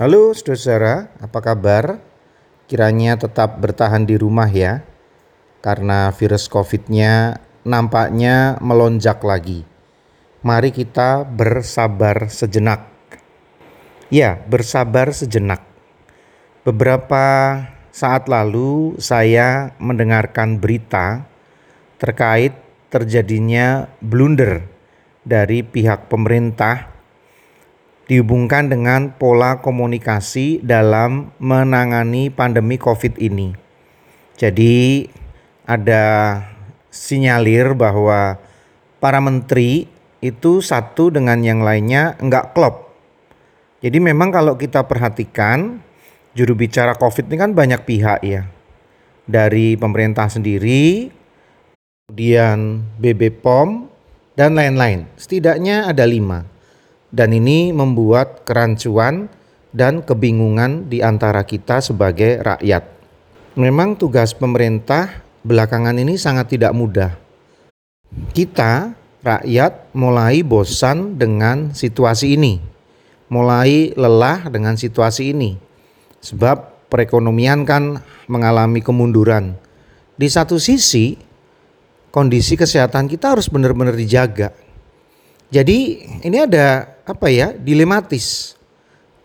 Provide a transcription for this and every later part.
Halo saudara, apa kabar? Kiranya tetap bertahan di rumah ya, karena virus COVID-nya nampaknya melonjak lagi. Mari kita bersabar sejenak. Ya, bersabar sejenak. Beberapa saat lalu saya mendengarkan berita terkait terjadinya blunder dari pihak pemerintah dihubungkan dengan pola komunikasi dalam menangani pandemi COVID ini. Jadi, ada sinyalir bahwa para menteri itu satu dengan yang lainnya enggak klop. Jadi, memang kalau kita perhatikan, juru bicara COVID ini kan banyak pihak ya, dari pemerintah sendiri, kemudian BB POM, dan lain-lain. Setidaknya ada lima dan ini membuat kerancuan dan kebingungan di antara kita sebagai rakyat. Memang tugas pemerintah belakangan ini sangat tidak mudah. Kita, rakyat, mulai bosan dengan situasi ini, mulai lelah dengan situasi ini, sebab perekonomian kan mengalami kemunduran. Di satu sisi, kondisi kesehatan kita harus benar-benar dijaga. Jadi, ini ada apa ya dilematis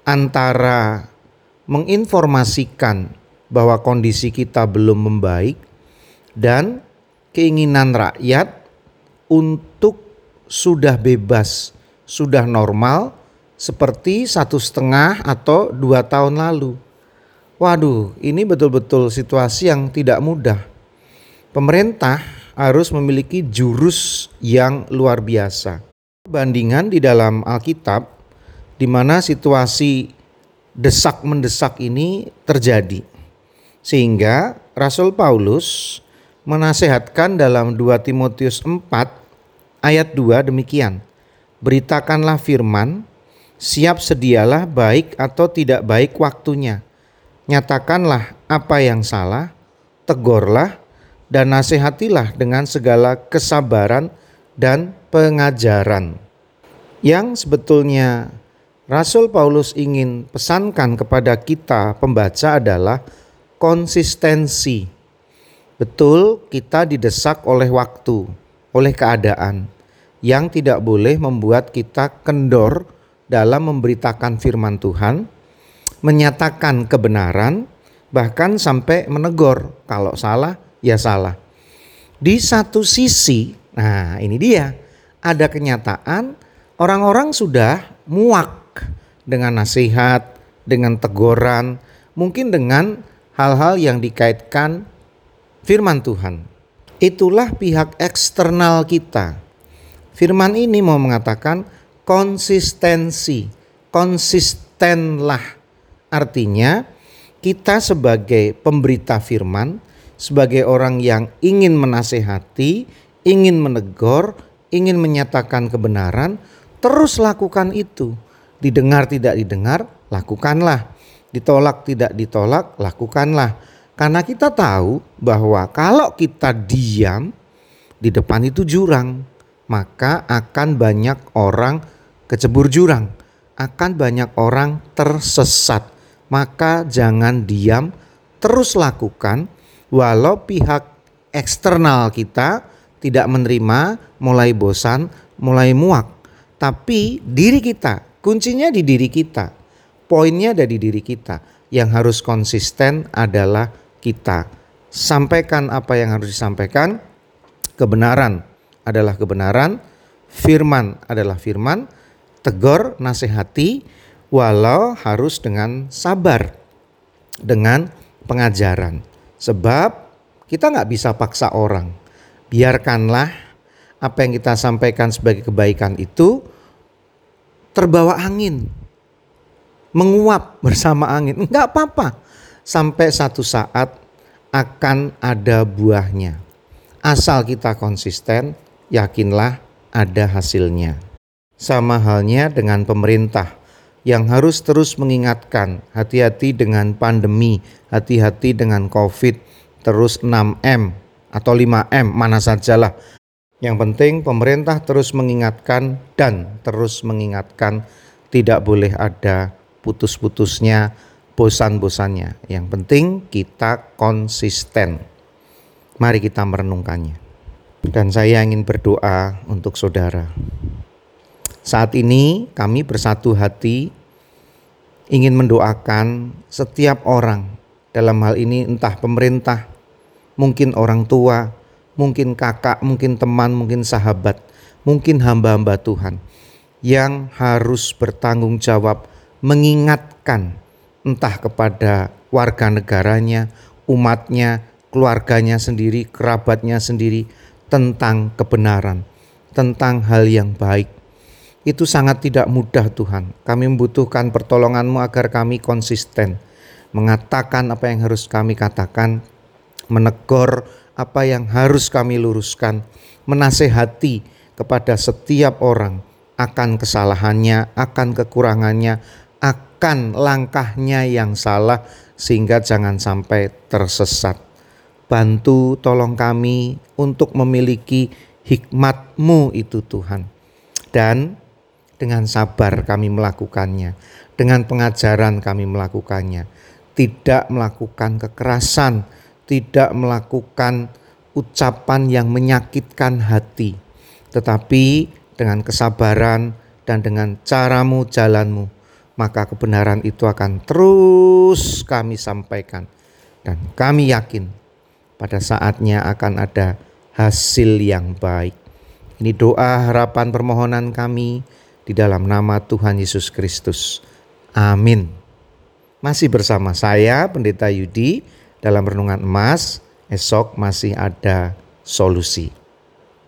antara menginformasikan bahwa kondisi kita belum membaik dan keinginan rakyat untuk sudah bebas, sudah normal seperti satu setengah atau dua tahun lalu. Waduh, ini betul-betul situasi yang tidak mudah. Pemerintah harus memiliki jurus yang luar biasa. Bandingan di dalam Alkitab di mana situasi desak mendesak ini terjadi. Sehingga Rasul Paulus menasehatkan dalam 2 Timotius 4 ayat 2 demikian. Beritakanlah firman, siap sedialah baik atau tidak baik waktunya. Nyatakanlah apa yang salah, tegurlah dan nasihatilah dengan segala kesabaran dan pengajaran. Yang sebetulnya Rasul Paulus ingin pesankan kepada kita pembaca adalah konsistensi. Betul, kita didesak oleh waktu, oleh keadaan yang tidak boleh membuat kita kendor dalam memberitakan firman Tuhan, menyatakan kebenaran, bahkan sampai menegur kalau salah ya salah. Di satu sisi Nah, ini dia. Ada kenyataan orang-orang sudah muak dengan nasihat, dengan teguran, mungkin dengan hal-hal yang dikaitkan firman Tuhan. Itulah pihak eksternal kita. Firman ini mau mengatakan konsistensi, konsistenlah. Artinya kita sebagai pemberita firman, sebagai orang yang ingin menasehati, ingin menegur, ingin menyatakan kebenaran, terus lakukan itu. Didengar tidak didengar, lakukanlah. Ditolak tidak ditolak, lakukanlah. Karena kita tahu bahwa kalau kita diam di depan itu jurang, maka akan banyak orang kecebur jurang, akan banyak orang tersesat. Maka jangan diam, terus lakukan walau pihak eksternal kita tidak menerima, mulai bosan, mulai muak. Tapi diri kita, kuncinya di diri kita. Poinnya ada di diri kita. Yang harus konsisten adalah kita. Sampaikan apa yang harus disampaikan. Kebenaran adalah kebenaran, firman adalah firman, tegur, nasihati, walau harus dengan sabar, dengan pengajaran. Sebab kita nggak bisa paksa orang biarkanlah apa yang kita sampaikan sebagai kebaikan itu terbawa angin, menguap bersama angin. Enggak apa-apa. Sampai satu saat akan ada buahnya. Asal kita konsisten, yakinlah ada hasilnya. Sama halnya dengan pemerintah yang harus terus mengingatkan hati-hati dengan pandemi, hati-hati dengan Covid, terus 6M, atau 5M mana sajalah. Yang penting pemerintah terus mengingatkan dan terus mengingatkan tidak boleh ada putus-putusnya, bosan-bosannya. Yang penting kita konsisten. Mari kita merenungkannya. Dan saya ingin berdoa untuk saudara. Saat ini kami bersatu hati ingin mendoakan setiap orang dalam hal ini entah pemerintah, mungkin orang tua, mungkin kakak, mungkin teman, mungkin sahabat, mungkin hamba-hamba Tuhan yang harus bertanggung jawab mengingatkan entah kepada warga negaranya, umatnya, keluarganya sendiri, kerabatnya sendiri tentang kebenaran, tentang hal yang baik. Itu sangat tidak mudah Tuhan. Kami membutuhkan pertolonganmu agar kami konsisten mengatakan apa yang harus kami katakan, menegur apa yang harus kami luruskan, menasehati kepada setiap orang akan kesalahannya, akan kekurangannya, akan langkahnya yang salah sehingga jangan sampai tersesat bantu tolong kami untuk memiliki hikmat-Mu itu Tuhan. Dan dengan sabar kami melakukannya, dengan pengajaran kami melakukannya, tidak melakukan kekerasan, tidak melakukan ucapan yang menyakitkan hati, tetapi dengan kesabaran dan dengan caramu, jalanmu, maka kebenaran itu akan terus kami sampaikan. Dan kami yakin pada saatnya akan ada hasil yang baik. Ini doa harapan permohonan kami di dalam nama Tuhan Yesus Kristus. Amin. Masih bersama saya Pendeta Yudi dalam renungan emas. Esok masih ada solusi.